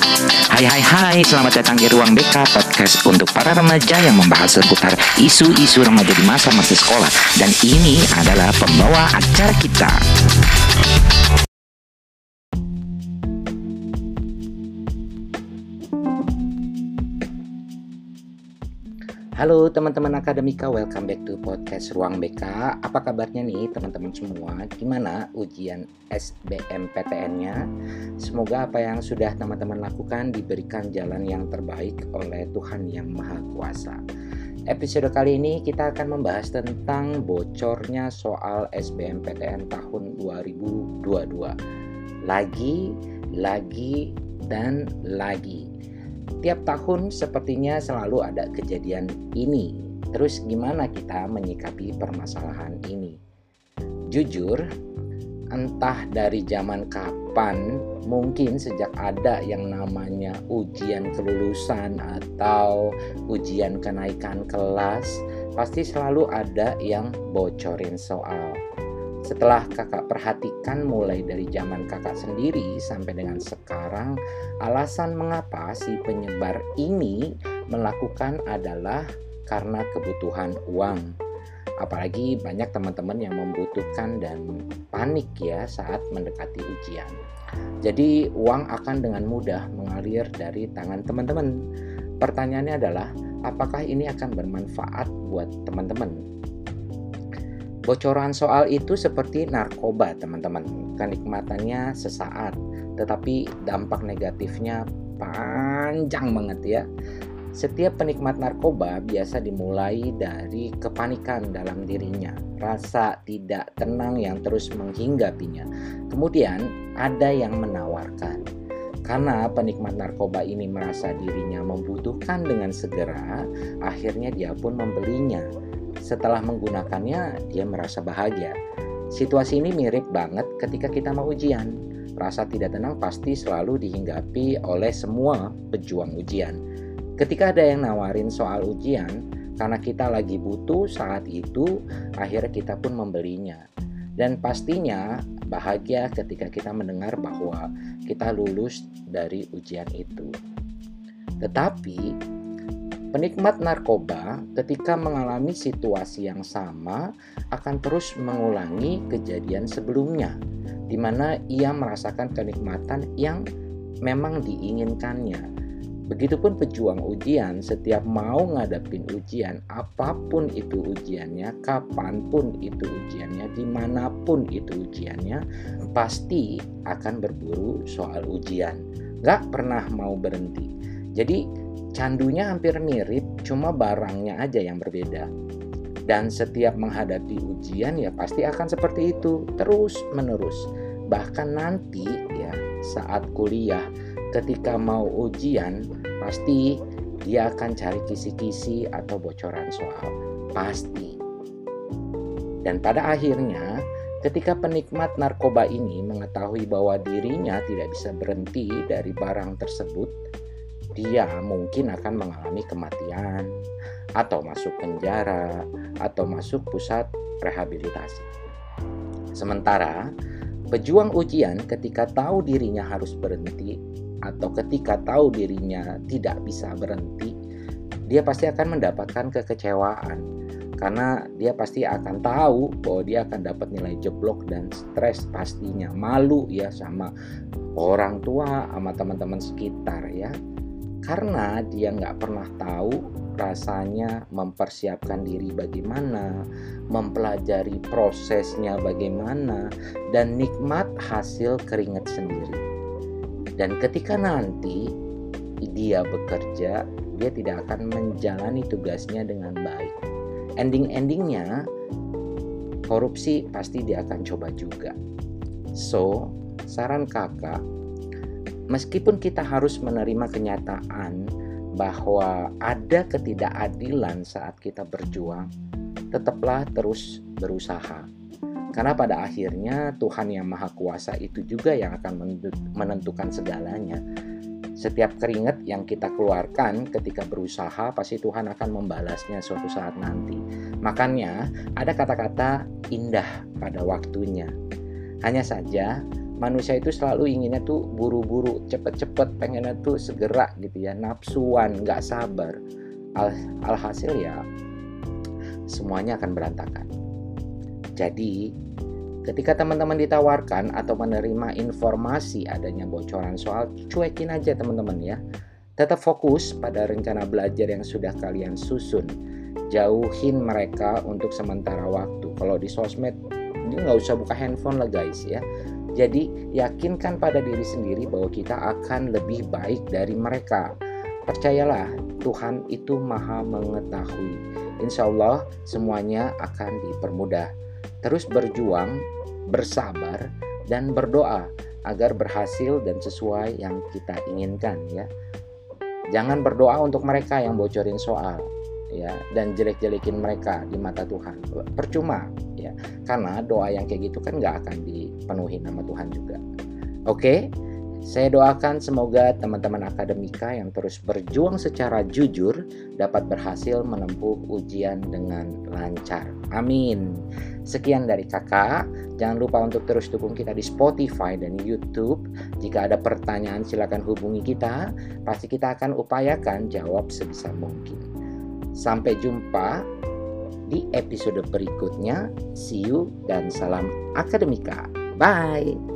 Hai hai hai, selamat datang di Ruang BK Podcast untuk para remaja yang membahas seputar isu-isu remaja di masa-masa sekolah. Dan ini adalah pembawa acara kita Halo teman-teman akademika, welcome back to podcast Ruang BK. Apa kabarnya nih teman-teman semua? Gimana ujian SBMPTN-nya? Semoga apa yang sudah teman-teman lakukan diberikan jalan yang terbaik oleh Tuhan Yang Maha Kuasa. Episode kali ini kita akan membahas tentang bocornya soal SBMPTN tahun 2022. Lagi, lagi, dan lagi Tiap tahun sepertinya selalu ada kejadian ini. Terus gimana kita menyikapi permasalahan ini? Jujur, entah dari zaman kapan, mungkin sejak ada yang namanya ujian kelulusan atau ujian kenaikan kelas, pasti selalu ada yang bocorin soal setelah kakak perhatikan mulai dari zaman kakak sendiri sampai dengan sekarang, alasan mengapa si penyebar ini melakukan adalah karena kebutuhan uang. Apalagi banyak teman-teman yang membutuhkan dan panik ya saat mendekati ujian. Jadi uang akan dengan mudah mengalir dari tangan teman-teman. Pertanyaannya adalah apakah ini akan bermanfaat buat teman-teman? Bocoran soal itu seperti narkoba, teman-teman. Kenikmatannya sesaat, tetapi dampak negatifnya panjang banget ya. Setiap penikmat narkoba biasa dimulai dari kepanikan dalam dirinya, rasa tidak tenang yang terus menghinggapinya. Kemudian ada yang menawarkan. Karena penikmat narkoba ini merasa dirinya membutuhkan dengan segera, akhirnya dia pun membelinya setelah menggunakannya, dia merasa bahagia. Situasi ini mirip banget ketika kita mau ujian. Rasa tidak tenang pasti selalu dihinggapi oleh semua pejuang ujian. Ketika ada yang nawarin soal ujian, karena kita lagi butuh saat itu, akhirnya kita pun membelinya. Dan pastinya bahagia ketika kita mendengar bahwa kita lulus dari ujian itu. Tetapi Penikmat narkoba ketika mengalami situasi yang sama akan terus mengulangi kejadian sebelumnya di mana ia merasakan kenikmatan yang memang diinginkannya. Begitupun pejuang ujian setiap mau ngadapin ujian apa pun itu ujiannya, kapan pun itu ujiannya, di mana pun itu ujiannya pasti akan berburu soal ujian. Gak pernah mau berhenti. Jadi Candunya hampir mirip, cuma barangnya aja yang berbeda. Dan setiap menghadapi ujian ya pasti akan seperti itu, terus menerus. Bahkan nanti ya saat kuliah ketika mau ujian pasti dia akan cari kisi-kisi atau bocoran soal. Pasti. Dan pada akhirnya Ketika penikmat narkoba ini mengetahui bahwa dirinya tidak bisa berhenti dari barang tersebut, dia mungkin akan mengalami kematian atau masuk penjara atau masuk pusat rehabilitasi. Sementara pejuang ujian ketika tahu dirinya harus berhenti atau ketika tahu dirinya tidak bisa berhenti, dia pasti akan mendapatkan kekecewaan. Karena dia pasti akan tahu bahwa dia akan dapat nilai jeblok dan stres pastinya. Malu ya sama orang tua sama teman-teman sekitar ya karena dia nggak pernah tahu rasanya mempersiapkan diri bagaimana, mempelajari prosesnya bagaimana, dan nikmat hasil keringat sendiri. Dan ketika nanti dia bekerja, dia tidak akan menjalani tugasnya dengan baik. Ending-endingnya, korupsi pasti dia akan coba juga. So, saran kakak, meskipun kita harus menerima kenyataan bahwa ada ketidakadilan saat kita berjuang, tetaplah terus berusaha. Karena pada akhirnya Tuhan yang Maha Kuasa itu juga yang akan menentukan segalanya. Setiap keringat yang kita keluarkan ketika berusaha, pasti Tuhan akan membalasnya suatu saat nanti. Makanya, ada kata-kata indah pada waktunya. Hanya saja, manusia itu selalu inginnya tuh buru-buru cepet-cepet pengennya tuh segera gitu ya nafsuan nggak sabar. Al alhasil ya semuanya akan berantakan. Jadi ketika teman-teman ditawarkan atau menerima informasi adanya bocoran soal cuekin aja teman-teman ya. Tetap fokus pada rencana belajar yang sudah kalian susun. Jauhin mereka untuk sementara waktu. Kalau di sosmed nggak usah buka handphone lah guys ya jadi yakinkan pada diri sendiri bahwa kita akan lebih baik dari mereka. Percayalah Tuhan itu maha mengetahui. Insya Allah semuanya akan dipermudah. Terus berjuang bersabar dan berdoa agar berhasil dan sesuai yang kita inginkan ya. Jangan berdoa untuk mereka yang bocorin soal ya dan jelek-jelekin mereka di mata Tuhan percuma ya karena doa yang kayak gitu kan nggak akan dipenuhi nama Tuhan juga oke saya doakan semoga teman-teman akademika yang terus berjuang secara jujur dapat berhasil menempuh ujian dengan lancar. Amin. Sekian dari kakak. Jangan lupa untuk terus dukung kita di Spotify dan YouTube. Jika ada pertanyaan silakan hubungi kita. Pasti kita akan upayakan jawab sebisa mungkin. Sampai jumpa di episode berikutnya. See you dan salam akademika. Bye.